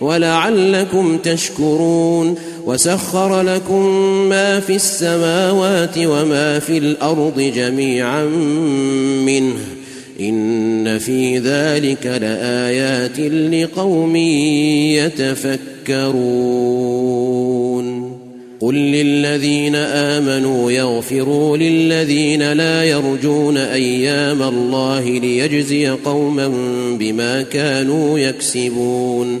ولعلكم تشكرون وسخر لكم ما في السماوات وما في الأرض جميعا منه. إن في ذلك لآيات لقوم يتفكرون. قل للذين آمنوا يغفروا للذين لا يرجون أيام الله ليجزي قوما بما كانوا يكسبون.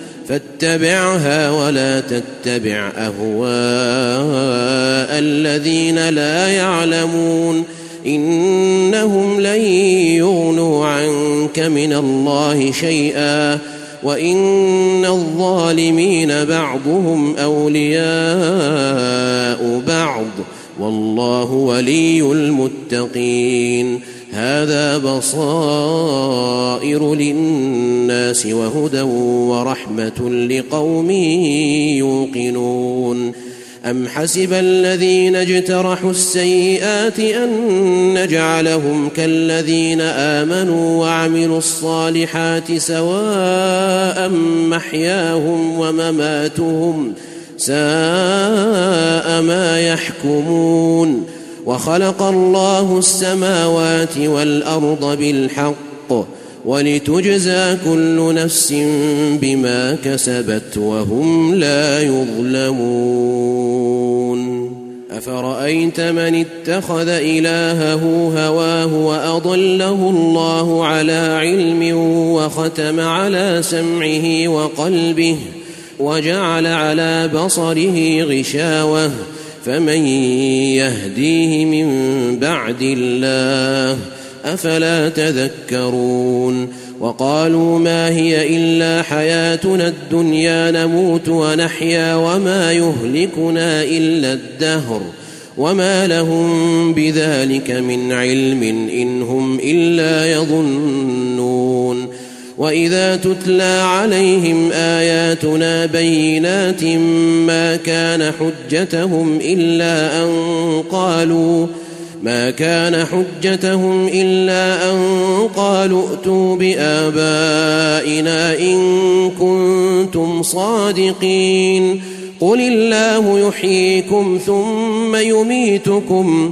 فاتبعها ولا تتبع أهواء الذين لا يعلمون إنهم لن يغنوا عنك من الله شيئا وإن الظالمين بعضهم أولياء بعض والله ولي المتقين هذا بصائر للناس وهدى ورحمة لقوم يوقنون. أم حسب الذين اجترحوا السيئات أن نجعلهم كالذين آمنوا وعملوا الصالحات سواء محياهم ومماتهم ساء ما يحكمون. وخلق الله السماوات والأرض بالحق ولتجزى كل نفس بما كسبت وهم لا يظلمون. أفرأيت من اتخذ إلهه هواه وأضله الله على علم وختم على سمعه وقلبه وجعل على بصره غشاوة فمن يهديه من بعد الله أفلا تذكرون وقالوا ما هي إلا حياتنا الدنيا نموت ونحيا وما يهلكنا إلا الدهر وما لهم بذلك من علم إن هم إلا يظنون واذا تتلى عليهم اياتنا بينات ما كان حجتهم الا ان قالوا ما كان حجتهم الا ان قالوا ائتوا بابائنا ان كنتم صادقين قل الله يحييكم ثم يميتكم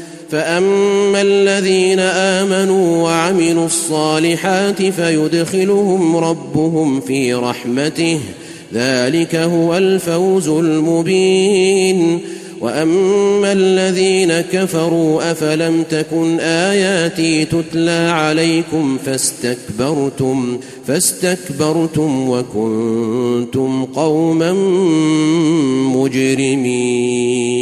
فاما الذين امنوا وعملوا الصالحات فيدخلهم ربهم في رحمته ذلك هو الفوز المبين واما الذين كفروا افلم تكن اياتي تتلى عليكم فاستكبرتم فاستكبرتم وكنتم قوما مجرمين